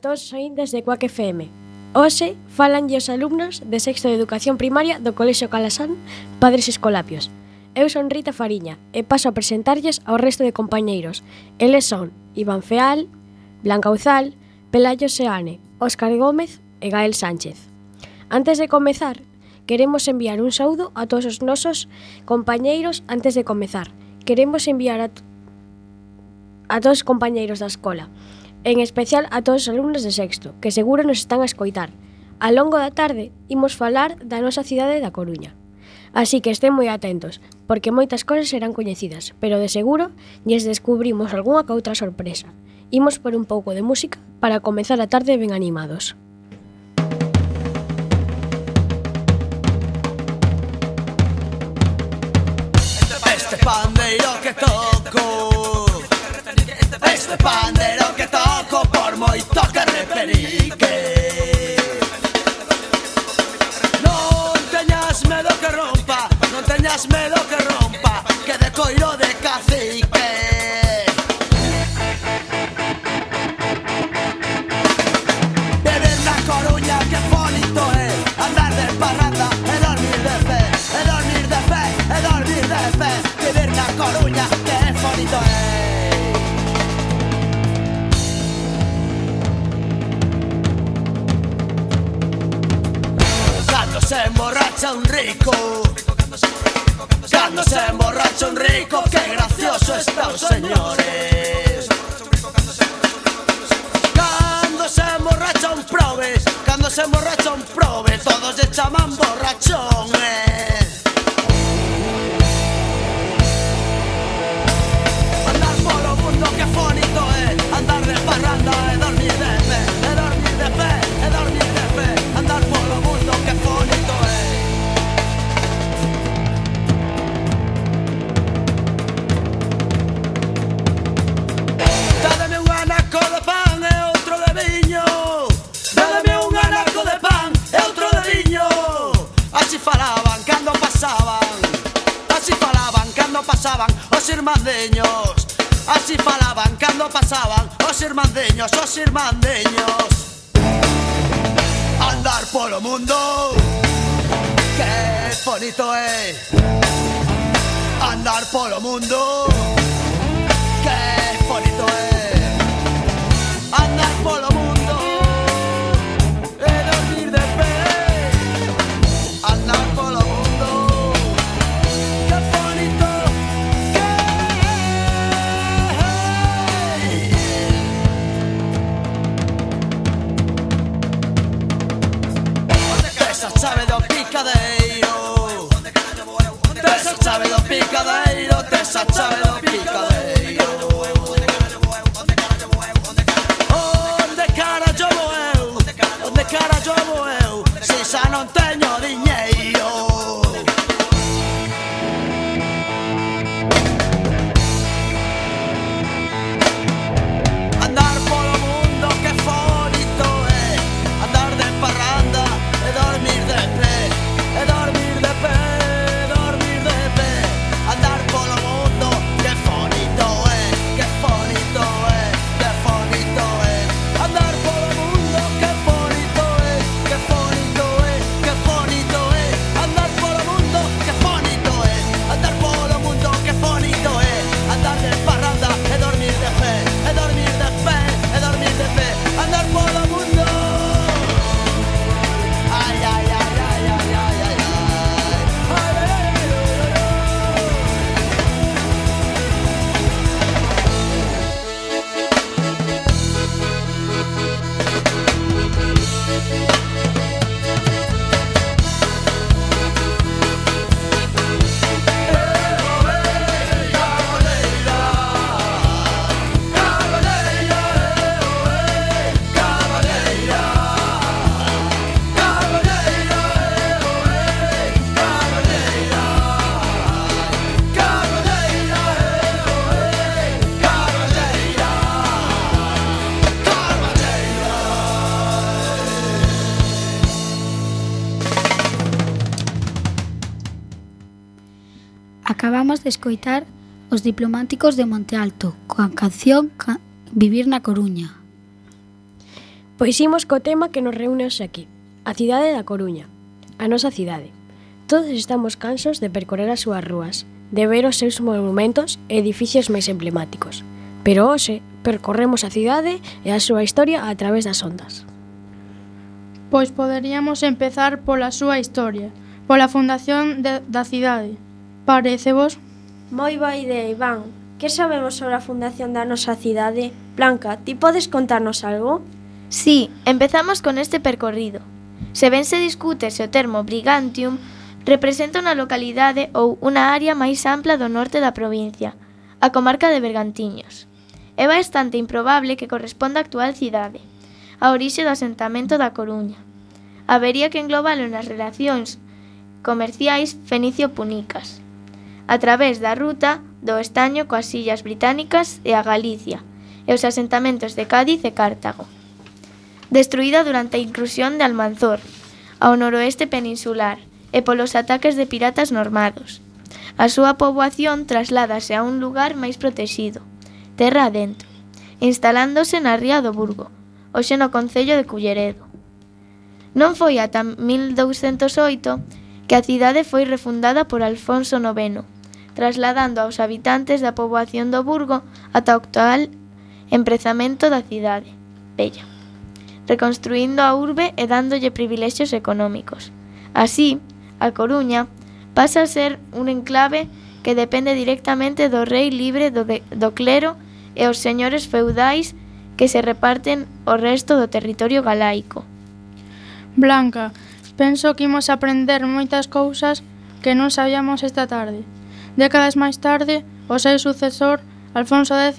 todos os ointes de Cuac FM. Hoxe falan os alumnos de sexto de Educación Primaria do Colexio Calasán, Padres Escolapios. Eu son Rita Fariña e paso a presentarlles ao resto de compañeiros. Eles son Iván Feal, Blanca Uzal, Pelayo Seane, Óscar Gómez e Gael Sánchez. Antes de comezar, queremos enviar un saúdo a todos os nosos compañeiros antes de comezar. Queremos enviar a, a todos os compañeiros da escola en especial a todos os alumnos de sexto, que seguro nos están a escoitar. A longo da tarde imos falar da nosa cidade da Coruña. Así que estén moi atentos, porque moitas cosas serán coñecidas, pero de seguro lles descubrimos algunha que outra sorpresa. Imos por un pouco de música para comezar a tarde ben animados. moito toca repenique Non teñas medo que rompa Non teñas medo que rompa Que de coiro de cacique. se emborracha un rico. Cuando se emborracha un rico, qué gracioso están, señores. Cuando se emborracha un probe, cuando se emborracha un probe, todos se llaman borrachones. Eh. Irmandeños. Así falaban cando pasaban os irmandeños, os irmandeños. Andar polo mundo Que bonito é Andar polo mundo Que bonito é Andar polo Chávez dos pícadas, he ido tres a dos pícadas. escoitar Os diplomáticos de Monte Alto, coa canción Vivir na Coruña. Pois imos co tema que nos reúne hoxe aquí, a cidade da Coruña, a nosa cidade. Todos estamos cansos de percorrer as súas rúas, de ver os seus monumentos e edificios máis emblemáticos. Pero hoxe percorremos a cidade e a súa historia a través das ondas. Pois poderíamos empezar pola súa historia, pola fundación de, da cidade. Parecevos Moi boa idea, Iván. Que sabemos sobre a fundación da nosa cidade? Blanca, ti podes contarnos algo? Sí, empezamos con este percorrido. Se ben se discute se o termo Brigantium representa unha localidade ou unha área máis ampla do norte da provincia, a comarca de Bergantiños. É bastante improbable que corresponda á actual cidade, a orixe do asentamento da Coruña. Habería que englobalo nas relacións comerciais fenicio-punicas a través da ruta do estaño coas illas británicas e a Galicia e os asentamentos de Cádiz e Cartago. Destruída durante a inclusión de Almanzor ao noroeste peninsular e polos ataques de piratas normados. A súa poboación trasládase a un lugar máis protexido, terra adentro, instalándose na ría do Burgo, hoxe no Concello de Culleredo. Non foi ata 1208 que a cidade foi refundada por Alfonso IX, trasladando aos habitantes da poboación do Burgo ata o actual emprezamento da cidade vella, reconstruindo a urbe e dándolle privilexios económicos. Así, a Coruña pasa a ser un enclave que depende directamente do rei libre do, de, do clero e os señores feudais que se reparten o resto do territorio galaico. Blanca, penso que imos aprender moitas cousas que non sabíamos esta tarde. Décadas máis tarde, o seu sucesor, Alfonso X,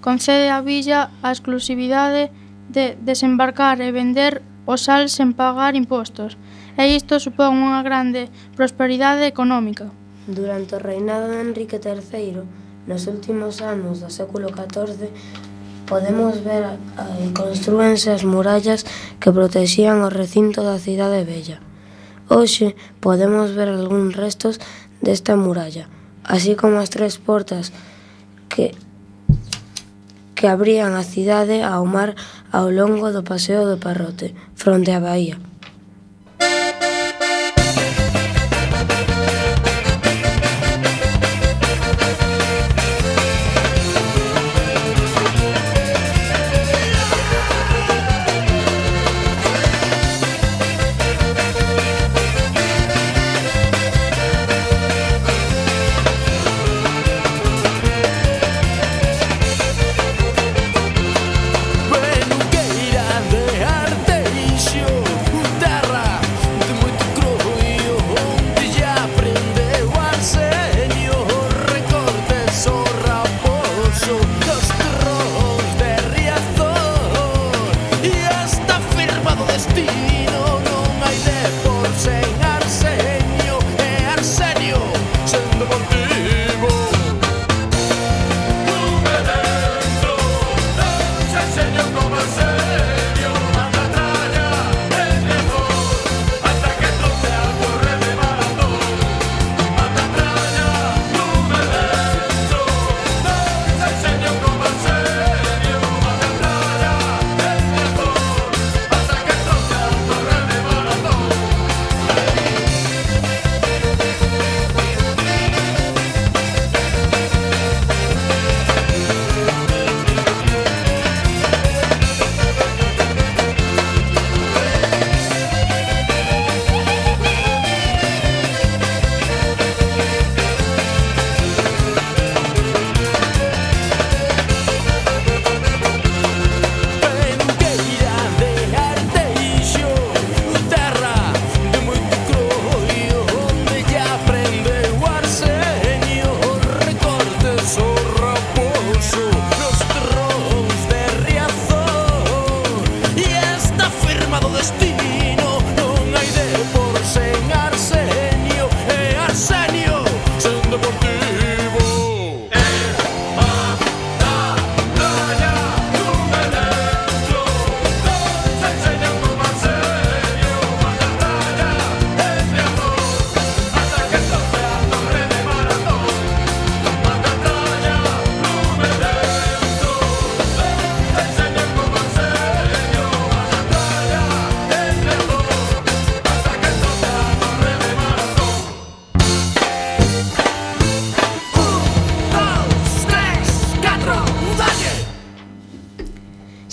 concede á villa a exclusividade de desembarcar e vender o sal sen pagar impostos, e isto supón unha grande prosperidade económica. Durante o reinado de Enrique III, nos últimos anos do século XIV, podemos ver eh, construense as murallas que protexían o recinto da cidade bella. Hoxe podemos ver algúns restos desta muralla, así como as tres portas que que abrían a cidade ao mar ao longo do paseo do Parrote, fronte á baía.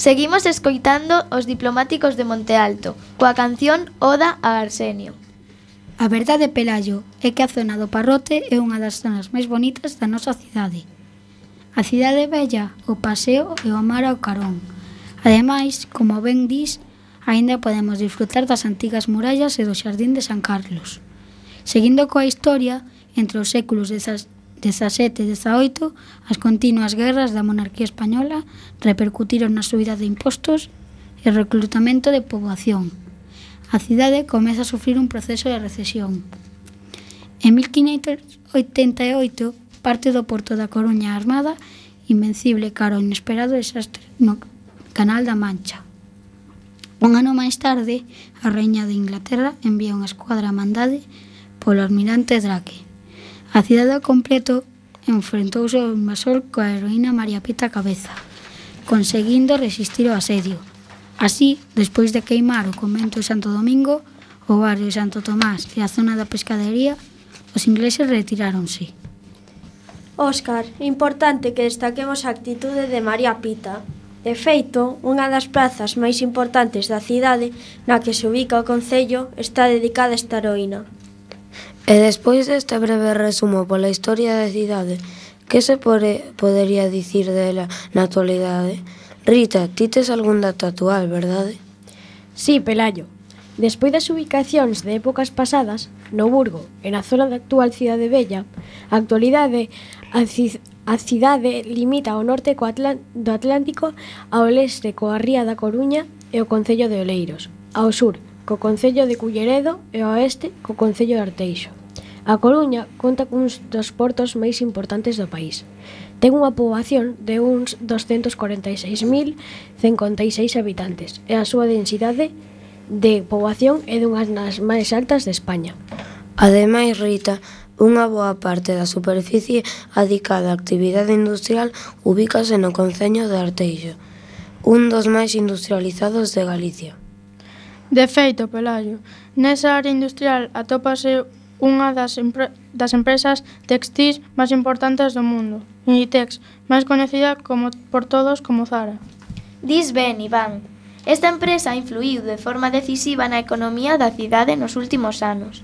Seguimos escoitando os diplomáticos de Monte Alto, coa canción Oda a Arsenio. A verdade, Pelayo, é que a zona do Parrote é unha das zonas máis bonitas da nosa cidade. A cidade bella, o paseo e o mar ao carón. Ademais, como ben dis, aínda podemos disfrutar das antigas murallas e do xardín de San Carlos. Seguindo coa historia, entre os séculos 17 e 18, as continuas guerras da monarquía española repercutiron na subida de impostos e reclutamento de poboación. A cidade comeza a sufrir un proceso de recesión. En 1588 parte do porto da Coruña armada invencible cara ao inesperado desastre no Canal da Mancha. Un ano máis tarde, a Reina de Inglaterra envía unha escuadra mandade polo almirante Drake A cidade ao completo enfrentouse ao invasor coa heroína María Pita Cabeza, conseguindo resistir o asedio. Así, despois de queimar o convento de Santo Domingo, o barrio de Santo Tomás e a zona da pescadería, os ingleses retiráronse. Óscar, importante que destaquemos a actitude de María Pita. De feito, unha das plazas máis importantes da cidade na que se ubica o Concello está dedicada a esta heroína. E despois deste breve resumo pola historia da cidade, que se pode, podería dicir dela na actualidade? Rita, ti tes algún dato actual, verdade? Sí, Pelayo. Despois das ubicacións de épocas pasadas, no Burgo e na zona da actual cidade Bella, a actualidade a, ci a cidade limita ao norte co Atlán do Atlántico, ao leste coa Ría da Coruña e o Concello de Oleiros, ao sur co Concello de Culleredo e ao oeste co Concello de Arteixo. A Coruña conta cuns dos portos máis importantes do país. Ten unha poboación de uns 246.056 habitantes e a súa densidade de poboación é dunhas das máis altas de España. Ademais, Rita, Unha boa parte da superficie adicada á actividade industrial ubícase no Concello de Arteixo, un dos máis industrializados de Galicia. De feito, Pelayo, nesa área industrial atópase unha das, empre das empresas textís máis importantes do mundo, Inditex, máis coñecida como por todos como Zara. Dis ben, Iván. Esta empresa influiu de forma decisiva na economía da cidade nos últimos anos.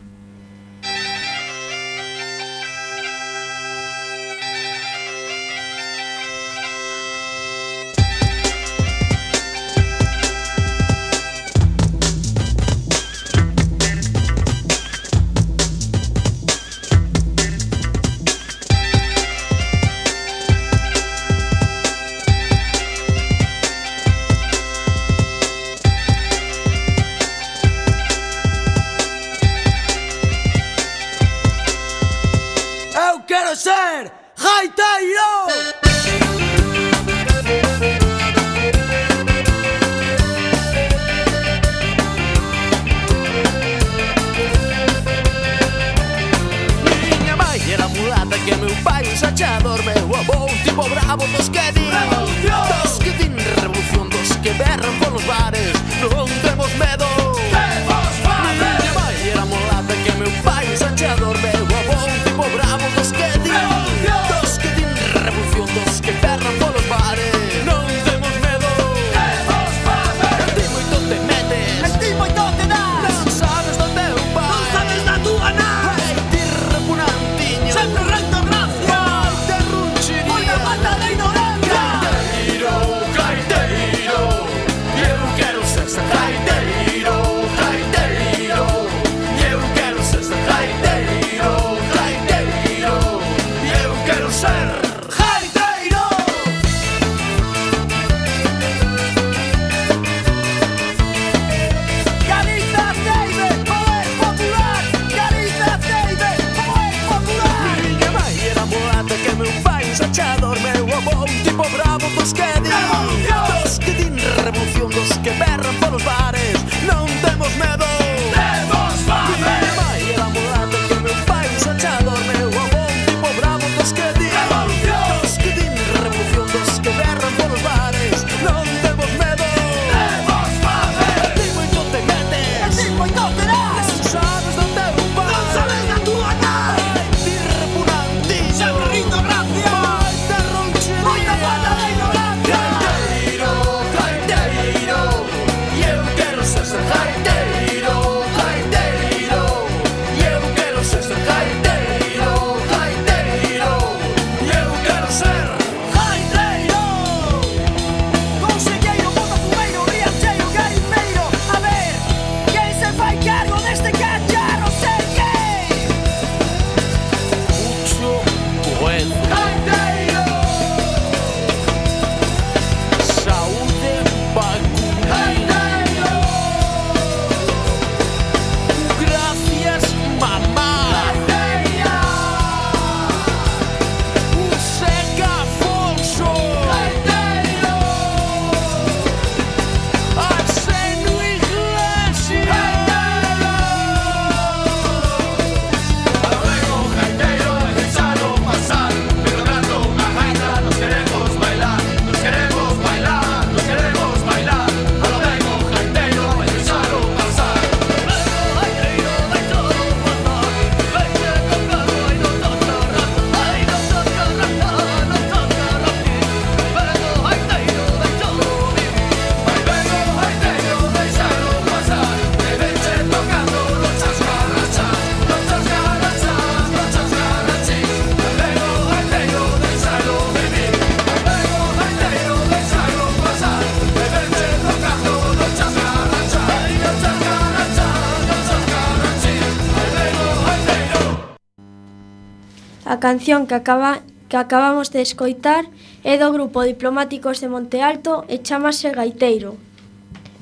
canción que, acaba, que acabamos de escoitar é do grupo Diplomáticos de Monte Alto e chamase Gaiteiro.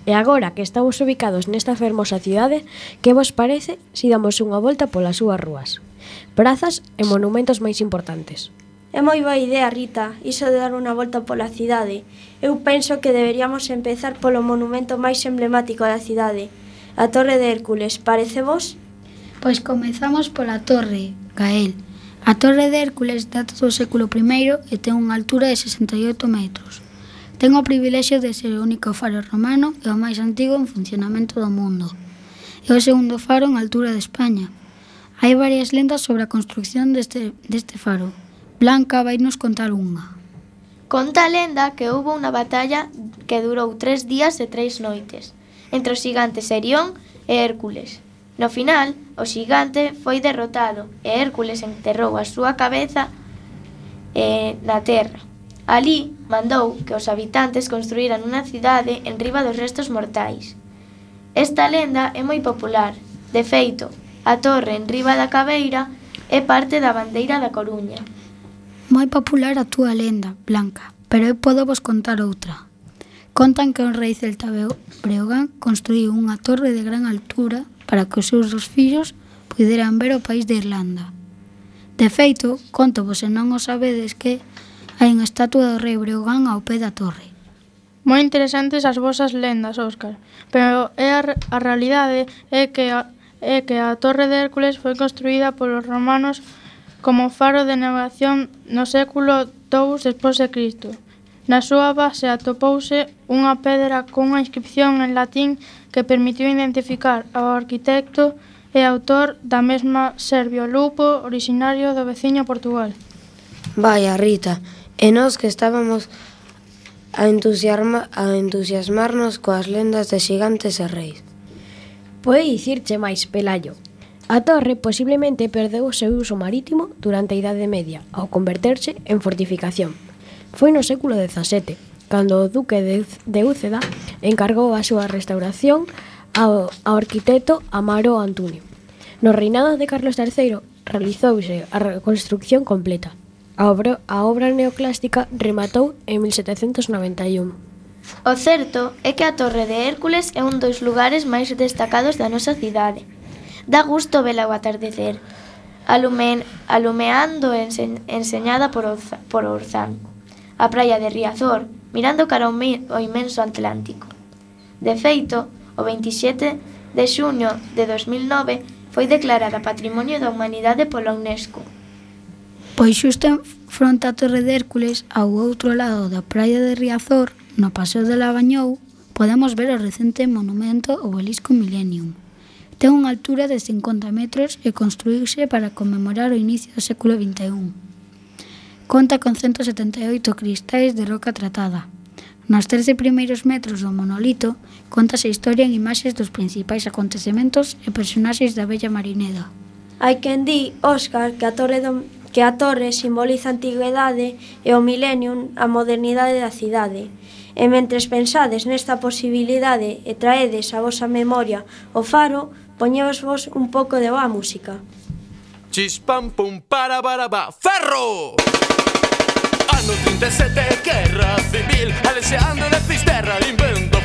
E agora que estamos ubicados nesta fermosa cidade, que vos parece se si damos unha volta polas súas rúas, prazas e monumentos máis importantes? É moi boa idea, Rita, iso de dar unha volta pola cidade. Eu penso que deberíamos empezar polo monumento máis emblemático da cidade, a Torre de Hércules, parece vos? Pois comezamos pola Torre, Gael, A Torre de Hércules data do século I e ten unha altura de 68 metros. Ten o privilexio de ser o único faro romano e o máis antigo en funcionamento do mundo. É o segundo faro en altura de España. Hai varias lendas sobre a construcción deste, deste faro. Blanca vai nos contar unha. Conta a lenda que houve unha batalla que durou tres días e tres noites entre os gigantes Erión e Hércules. No final, o xigante foi derrotado e Hércules enterrou a súa cabeza eh, na terra. Alí mandou que os habitantes construíran unha cidade en riba dos restos mortais. Esta lenda é moi popular. De feito, a torre en riba da cabeira é parte da bandeira da Coruña. Moi popular a túa lenda, Blanca, pero eu podo vos contar outra. Contan que un rei celta Breogán construíu unha torre de gran altura para que os seus dos fillos puderan ver o país de Irlanda. De feito, conto vos se non o sabedes que hai unha estatua do rei Breogán ao pé da torre. Moi interesantes as vosas lendas, Óscar, pero é a, a realidade é que a, é que a Torre de Hércules foi construída polos romanos como faro de navegación no século II despois de Cristo. Na súa base atopouse unha pedra cunha inscripción en latín que permitiu identificar ao arquitecto e autor da mesma Servio Lupo, originario do veciño Portugal. Vaya, Rita, e nós que estábamos a, entusiasma, a entusiasmarnos coas lendas de xigantes e reis. Pode dicirche máis, Pelayo. A torre posiblemente perdeu o seu uso marítimo durante a Idade Media, ao converterse en fortificación. Foi no século XVII, cando o duque de, de Úceda encargou a súa restauración ao, ao arquitecto Amaro Antonio. No reinado de Carlos III realizouse a reconstrucción completa. A obra, a obra neoclásica rematou en 1791. O certo é que a Torre de Hércules é un dos lugares máis destacados da nosa cidade. Dá gusto vela ao atardecer, alumen, alumeando ense, enseñada por, orza, por Orzán. A praia de Riazor mirando cara ao inmenso Atlántico. De feito, o 27 de xuño de 2009 foi declarada Patrimonio da Humanidade pola UNESCO. Pois xusto en fronte á Torre de Hércules, ao outro lado da praia de Riazor, no Paseo de Labañou, podemos ver o recente monumento obelisco Millennium. Ten unha altura de 50 metros e construíuse para conmemorar o inicio do século XXI. Conta con 178 cristais de roca tratada. Nos 13 primeiros metros do monolito, contase a historia en imaxes dos principais acontecementos e personaxes da bella marineda. Hai quen di, Óscar, que a torre do, que a torre simboliza a antigüedade e o milenium a modernidade da cidade. E mentres pensades nesta posibilidade e traedes a vosa memoria o faro, poñeos vos un pouco de boa música. Chispam pum para barabá, ferro! ano 37, guerra civil. Alexeando na cisterra invento.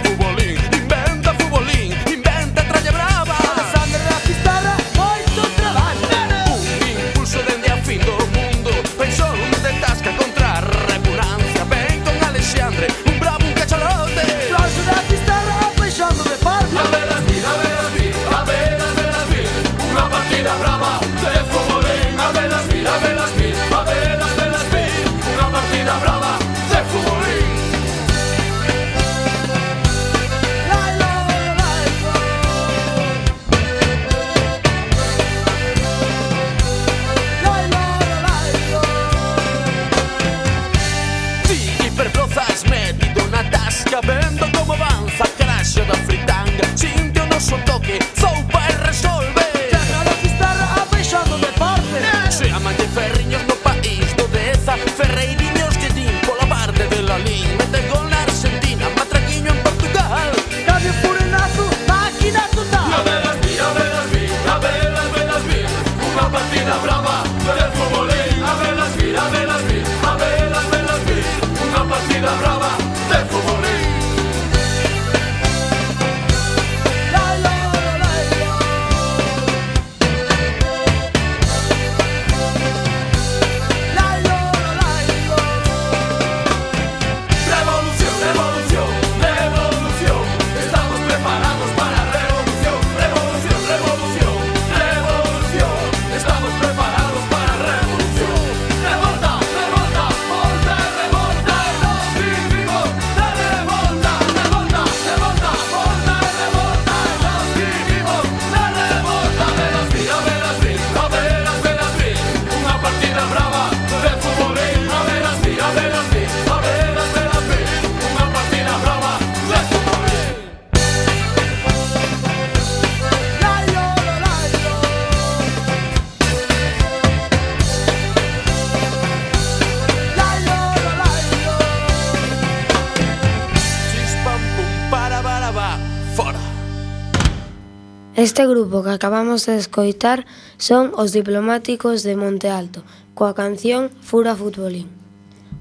grupo que acabamos de escoitar son Os Diplomáticos de Monte Alto, coa canción Fura Futbolín.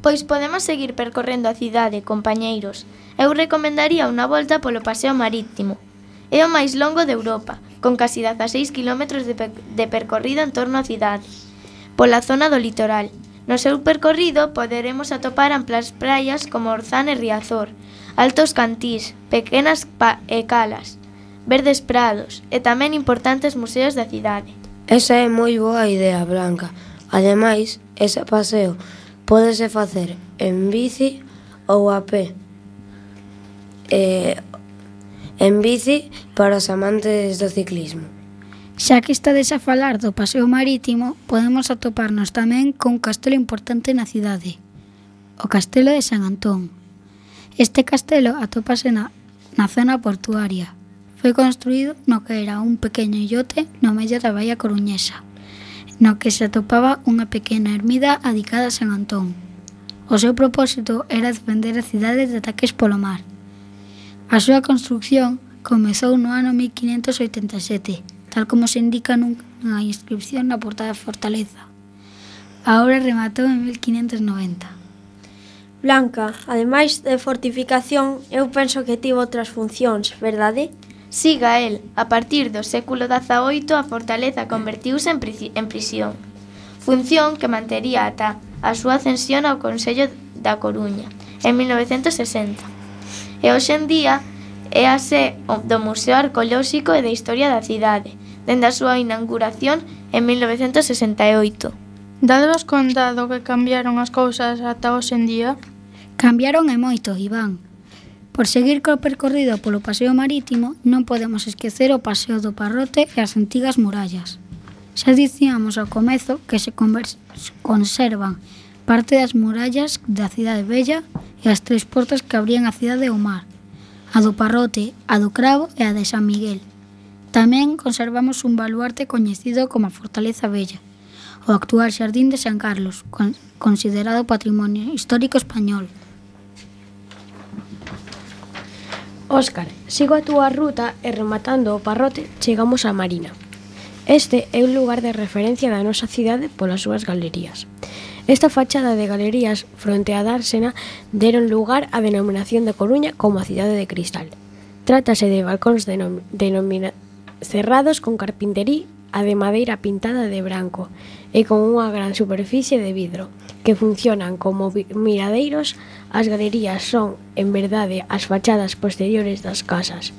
Pois podemos seguir percorrendo a cidade, compañeiros. Eu recomendaría unha volta polo paseo marítimo. É o máis longo de Europa, con casi 16 km de, pe de percorrido en torno á cidade, pola zona do litoral. No seu percorrido poderemos atopar amplas praias como Orzán e Riazor, altos cantís, pequenas e calas, verdes prados e tamén importantes museos da cidade. Esa é moi boa idea, Blanca. Ademais, ese paseo pódese facer en bici ou a pé. Eh, en bici para os amantes do ciclismo. Xa que estades a falar do paseo marítimo, podemos atoparnos tamén con un castelo importante na cidade, o Castelo de San Antón. Este castelo atópase na, na zona portuaria, foi construído no que era un pequeno illote no medio da baía coruñesa, no que se atopaba unha pequena ermida adicada a San Antón. O seu propósito era defender a cidade de ataques polo mar. A súa construcción comezou no ano 1587, tal como se indica nunha inscripción na portada da fortaleza. A obra rematou en 1590. Blanca, ademais de fortificación, eu penso que tivo outras funcións, verdade? Siga el, a partir do século XVIII a fortaleza convertiuse en, en prisión, función que mantería ata a súa ascensión ao Consello da Coruña en 1960. E hoxe en día é a sé do Museo Arqueolóxico e de Historia da Cidade, dende a súa inauguración en 1968. Dadvos conta do que cambiaron as cousas ata hoxe en día? Cambiaron e moito, Iván. Por seguir co percorrido polo paseo marítimo, non podemos esquecer o paseo do Parrote e as antigas murallas. Xa dicíamos ao comezo que se conservan parte das murallas da cidade bella e as tres portas que abrían a cidade ao mar, a do Parrote, a do Cravo e a de San Miguel. Tamén conservamos un baluarte coñecido como a Fortaleza Bella, o actual Xardín de San Carlos, considerado Patrimonio Histórico Español. Óscar, sigo a túa ruta e rematando o parrote chegamos a Marina. Este é un lugar de referencia da nosa cidade polas súas galerías. Esta fachada de galerías fronte á dársena deron lugar á denominación da Coruña como a cidade de cristal. Trátase de balcóns denom denomina cerrados con carpinterí a de madeira pintada de branco e con unha gran superficie de vidro, que funcionan como miradeiros, as galerías son, en verdade, as fachadas posteriores das casas.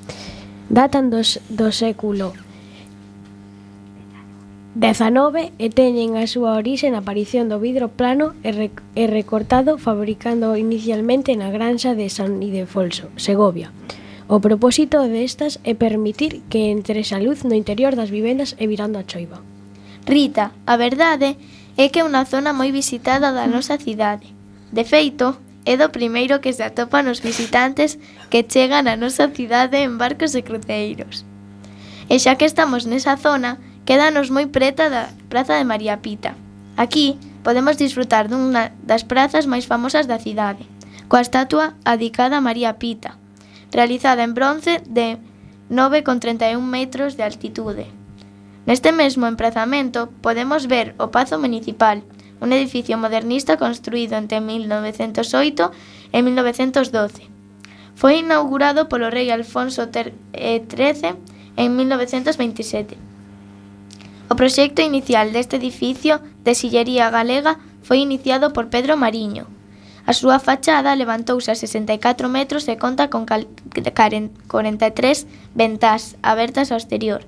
Datan dos, do século XIX e teñen a súa orixe na aparición do vidro plano e, rec e recortado fabricando inicialmente na granxa de San Ildefonso, Segovia, O propósito destas é permitir que entre a luz no interior das vivendas e virando a choiva. Rita, a verdade é que é unha zona moi visitada da nosa cidade. De feito, é do primeiro que se atopan os visitantes que chegan á nosa cidade en barcos e cruceiros. E xa que estamos nesa zona, quédanos moi preta da Praza de María Pita. Aquí podemos disfrutar dunha das prazas máis famosas da cidade, coa estatua adicada a María Pita, realizada en bronce de 9,31 metros de altitude. Neste mesmo emprazamento podemos ver o Pazo Municipal, un edificio modernista construído entre 1908 e 1912. Foi inaugurado polo rei Alfonso XIII eh, en 1927. O proxecto inicial deste edificio de sillería galega foi iniciado por Pedro Mariño, A súa fachada levantouse a 64 metros e conta con 43 ventás abertas ao exterior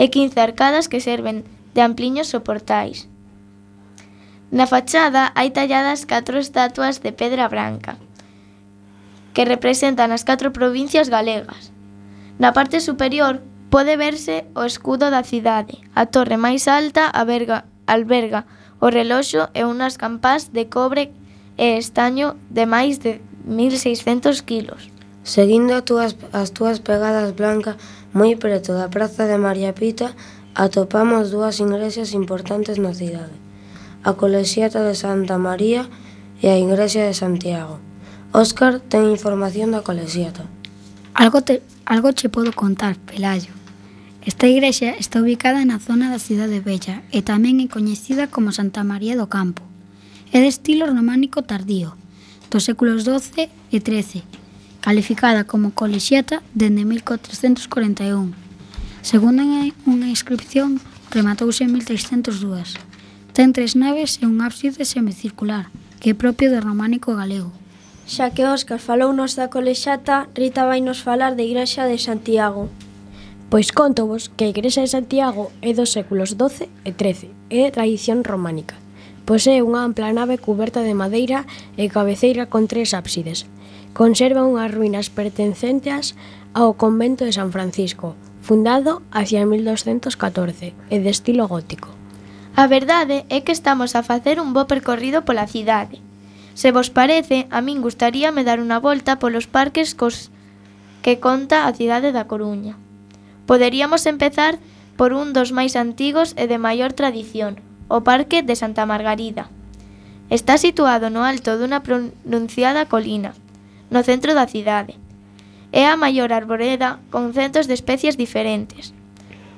e 15 arcadas que serven de ampliños soportais. Na fachada hai talladas catro estatuas de pedra branca que representan as catro provincias galegas. Na parte superior pode verse o escudo da cidade. A torre máis alta alberga, alberga o reloxo e unhas campás de cobre e estaño de máis de 1.600 kilos. Seguindo as túas, as túas pegadas blancas, moi preto da praza de María Pita, atopamos dúas igrexas importantes na cidade. A Colexiata de Santa María e a Igrexa de Santiago. Óscar ten información da Colexiata. Algo, te, algo che podo contar, Pelayo. Esta igrexa está ubicada na zona da cidade Bella e tamén é coñecida como Santa María do Campo. É de estilo románico tardío, dos séculos XII e XIII, calificada como colexiata dende 1441. Segundo unha inscripción, rematouse en 1302. Ten tres naves e un ábside semicircular, que é propio do románico galego. Xa que Óscar falou nos da colexata, Rita vai nos falar da Igrexa de Santiago. Pois conto vos que a Igrexa de Santiago é dos séculos XII e XIII e é tradición románica. Posee unha ampla nave cuberta de madeira e cabeceira con tres ábsides. Conserva unhas ruínas pertencentes ao convento de San Francisco, fundado hacia 1214 e de estilo gótico. A verdade é que estamos a facer un bo percorrido pola cidade. Se vos parece, a min gustaríame dar unha volta polos parques cos que conta a cidade da Coruña. Poderíamos empezar por un dos máis antigos e de maior tradición, o Parque de Santa Margarida. Está situado no alto dunha pronunciada colina, no centro da cidade. É a maior arboreda con centos de especies diferentes.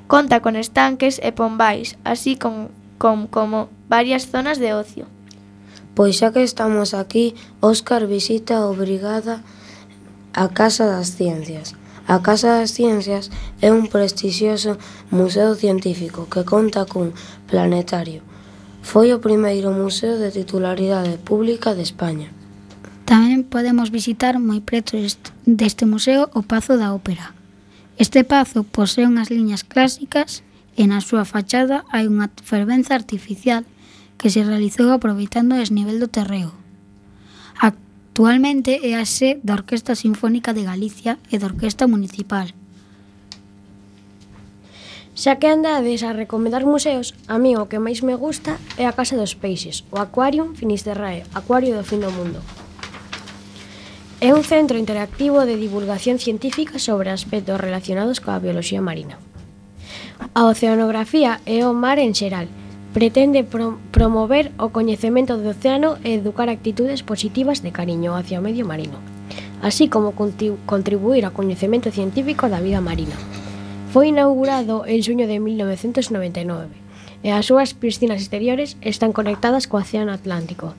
Conta con estanques e pombais, así con, con como varias zonas de ocio. Pois xa que estamos aquí, Óscar visita obrigada a Casa das Ciencias. A Casa das Ciencias é un prestixioso museo científico que conta cun planetario. Foi o primeiro museo de titularidade pública de España. Tamén podemos visitar moi preto deste museo o Pazo da Ópera. Este pazo posee unhas liñas clásicas e na súa fachada hai unha fervenza artificial que se realizou aproveitando o desnivel do terreo. Actualmente é a sé da Orquesta Sinfónica de Galicia e da Orquesta Municipal. Xa que andades a recomendar museos, a mí o que máis me gusta é a Casa dos Peixes, o Aquarium Finisterrae, Acuario do Fin do Mundo. É un centro interactivo de divulgación científica sobre aspectos relacionados coa bioloxía marina. A oceanografía e o mar en xeral, Pretende promover o coñecemento do océano e educar actitudes positivas de cariño hacia o medio marino, así como contribuir ao coñecemento científico da vida marina. Foi inaugurado en xuño de 1999 e as súas piscinas exteriores están conectadas co Océano Atlántico,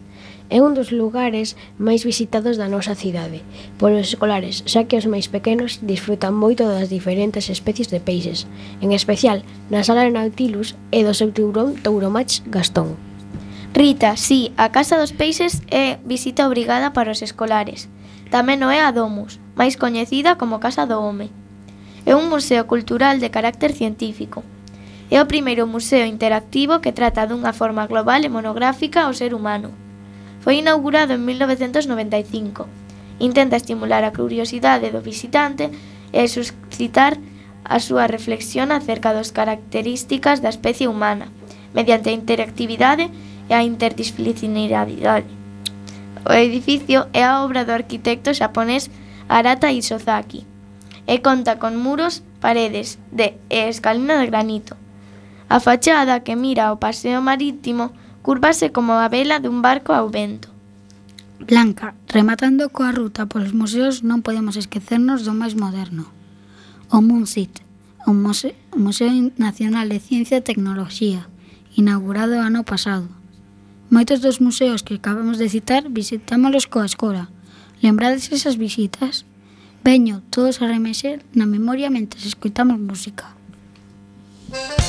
É un dos lugares máis visitados da nosa cidade polos escolares, xa que os máis pequenos disfrutan moito das diferentes especies de peixes, en especial na sala de Nautilus e do seu tiburón Touromach Gastón. Rita, sí, a Casa dos Peixes é visita obrigada para os escolares. Tamén o é a Domus, máis coñecida como Casa do Home. É un museo cultural de carácter científico, É o primeiro museo interactivo que trata dunha forma global e monográfica ao ser humano. Foi inaugurado en 1995. Intenta estimular a curiosidade do visitante e suscitar a súa reflexión acerca das características da especie humana mediante a interactividade e a interdisciplinaridade. O edificio é a obra do arquitecto xaponés Arata Isozaki e conta con muros, paredes de e escalina de granito. A fachada que mira ao paseo marítimo curvase como a vela dun barco ao vento. Blanca, rematando coa ruta polos museos non podemos esquecernos do máis moderno. O MUNSIT, o Museo, o Museo Nacional de Ciencia e Tecnoloxía, inaugurado ano pasado. Moitos dos museos que acabamos de citar visitámolos coa escola. Lembrades esas visitas? Veño todos a remexer na memoria mentre escoitamos música. Música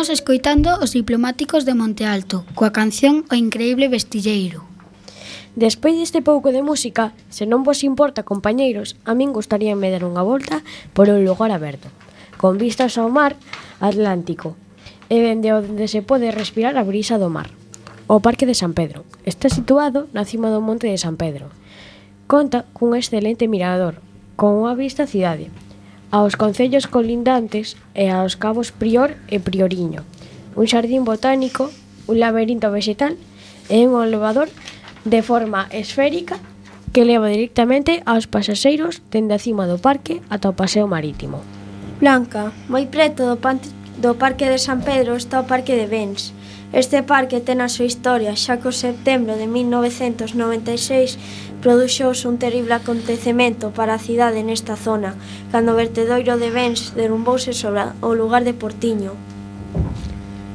Seguimos escoitando os diplomáticos de Monte Alto, coa canción O Increíble Vestilleiro. Despois deste pouco de música, se non vos importa, compañeiros, a min gustaríame dar unha volta por un lugar aberto, con vistas ao mar Atlántico, e dende onde se pode respirar a brisa do mar. O Parque de San Pedro está situado na cima do Monte de San Pedro. Conta cun excelente mirador, con unha vista á cidade, aos concellos colindantes e aos cabos Prior e Prioriño, un xardín botánico, un laberinto vegetal e un elevador de forma esférica que leva directamente aos pasaxeiros dende a cima do parque ata o paseo marítimo. Blanca, moi preto do, pan, do Parque de San Pedro está o Parque de Bens, Este parque ten a súa historia, xa que o setembro de 1996 produxouse un terrible acontecemento para a cidade nesta zona, cando o vertedoiro de Bens derrumbouse sobre o lugar de Portiño.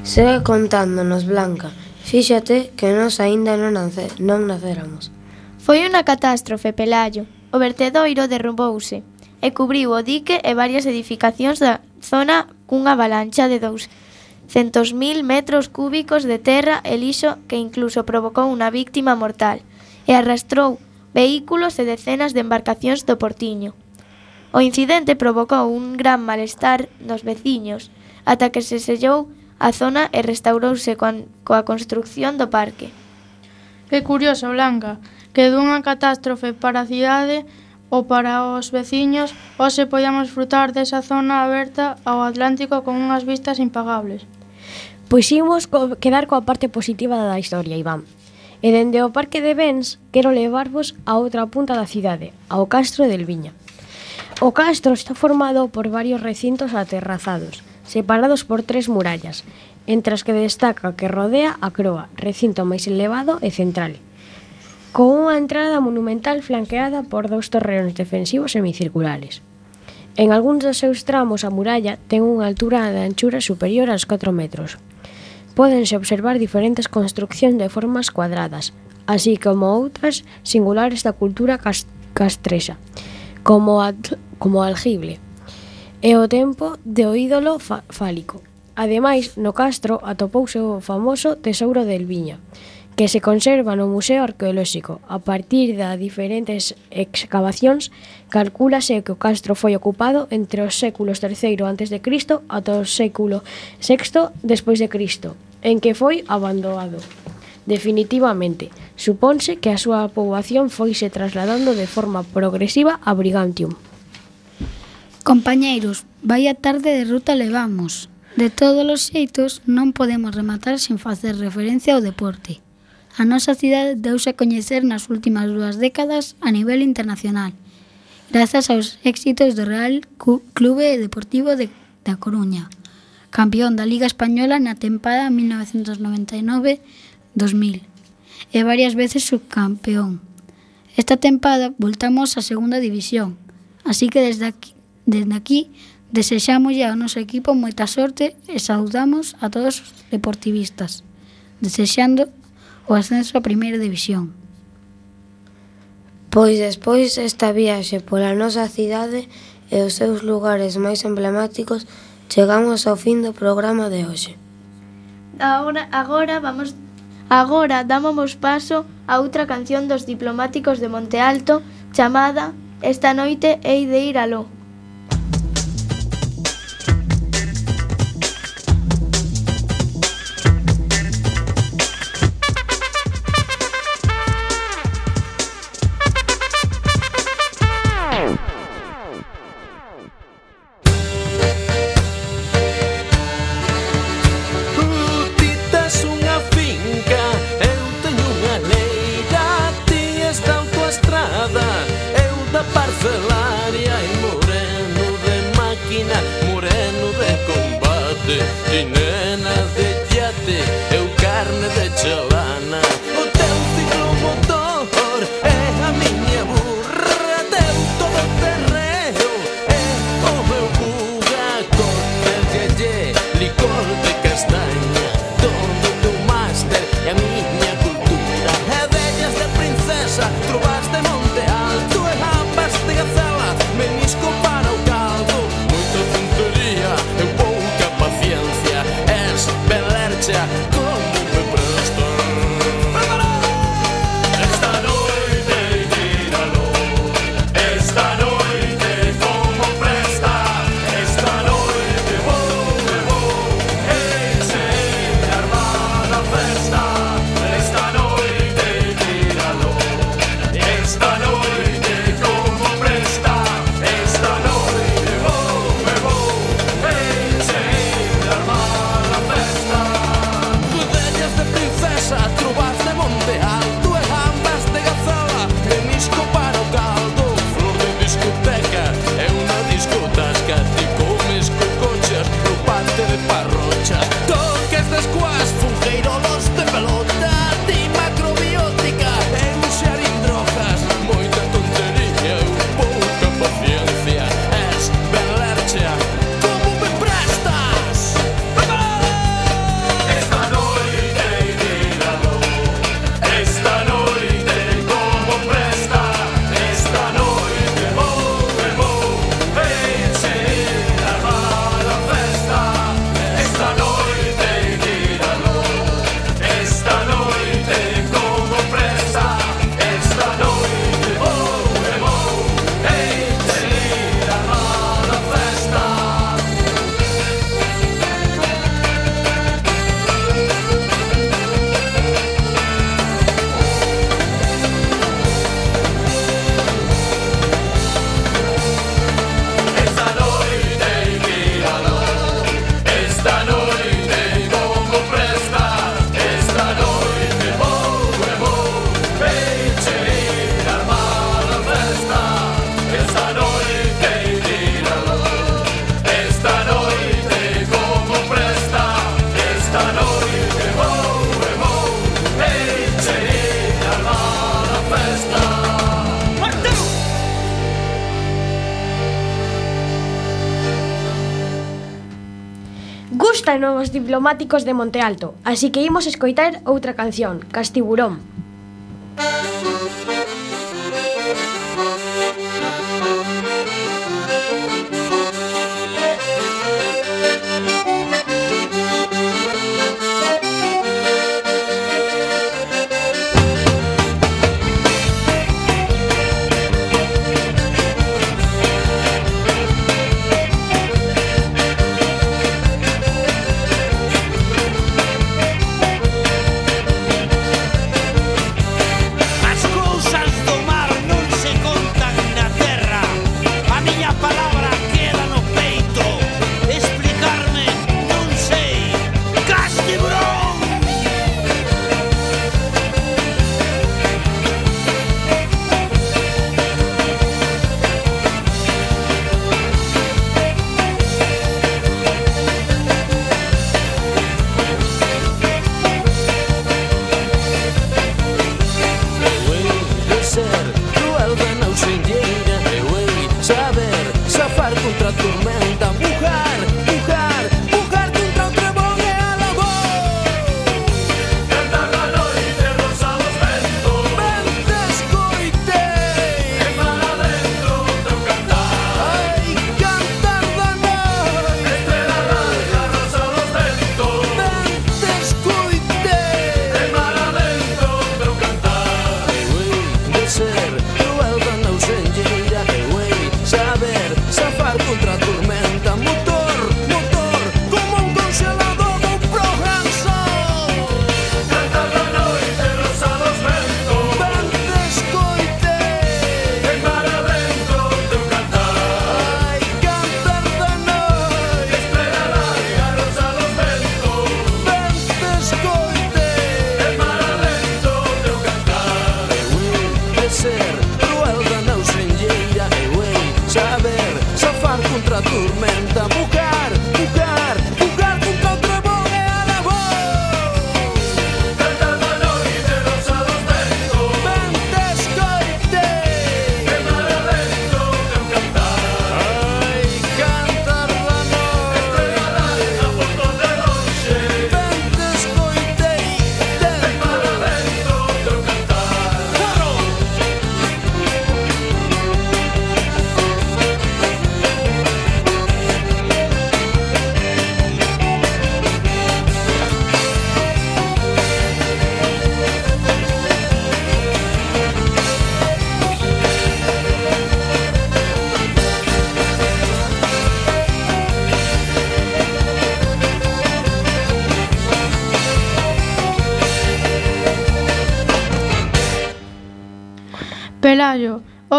Segue contándonos, Blanca, fíxate que nós aínda non, nace, non naceramos. Foi unha catástrofe, Pelayo. O vertedoiro derrumbouse e cubriu o dique e varias edificacións da zona cunha avalancha de dous centos mil metros cúbicos de terra e lixo que incluso provocou unha víctima mortal e arrastrou vehículos e decenas de embarcacións do Portiño. O incidente provocou un gran malestar nos veciños ata que se sellou a zona e restaurouse coa construcción do parque. Que curioso, Blanca, que dunha catástrofe para a cidade ou para os veciños, hoxe podíamos frutar desa zona aberta ao Atlántico con unhas vistas impagables. Pois imos co quedar coa parte positiva da historia, Iván. E dende o Parque de Bens quero levarvos a outra punta da cidade, ao Castro del Viña. O castro está formado por varios recintos aterrazados, separados por tres murallas, entre as que destaca que rodea a croa, recinto máis elevado e central, con unha entrada monumental flanqueada por dous torreóns defensivos semicirculares. En algúns dos seus tramos a muralla ten unha altura de anchura superior aos 4 metros, Pódense observar diferentes construcións de formas cuadradas, así como outras singulares da cultura castrexa, como, como aljible, e o tempo o ídolo fálico. Ademais, no castro atopouse o famoso tesouro del Viña, que se conserva no Museo Arqueolóxico. A partir de diferentes excavacións, calculase que o castro foi ocupado entre os séculos III a.C. ata o século VI d.C en que foi abandonado. Definitivamente, supónse que a súa poboación foise trasladando de forma progresiva a Brigantium. Compañeiros, vai a tarde de ruta levamos. De todos os xeitos, non podemos rematar sen facer referencia ao deporte. A nosa cidade deuse a coñecer nas últimas dúas décadas a nivel internacional, grazas aos éxitos do Real Clube Deportivo de da Coruña, campeón da Liga española na tempada 1999-2000 e varias veces subcampeón. Esta tempada voltamos á segunda división, así que desde aquí, desde aquí desexámoslle ao noso equipo moita sorte e saudamos a todos os deportivistas, desexando o ascenso á primeira división. Pois despois esta viaxe pola nosa cidade e os seus lugares máis emblemáticos Chegamos ao fin do programa de hoxe. Agora, agora vamos agora dámonos paso a outra canción dos diplomáticos de Monte Alto chamada Esta noite hei de ir aló. diplomáticos de Monte Alto, así que imos escoitar outra canción, Castiburón.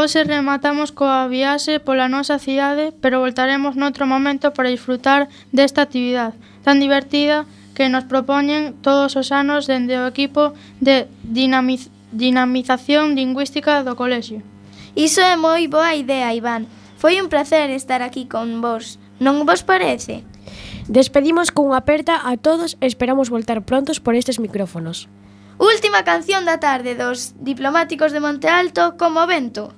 Hoxe rematamos coa viaxe pola nosa cidade, pero voltaremos noutro momento para disfrutar desta actividade tan divertida que nos propoñen todos os anos dende o equipo de dinamiz dinamización lingüística do colexio. Iso é moi boa idea, Iván. Foi un placer estar aquí con vos. Non vos parece? Despedimos con aperta a todos e esperamos voltar prontos por estes micrófonos. Última canción da tarde dos diplomáticos de Monte Alto como vento.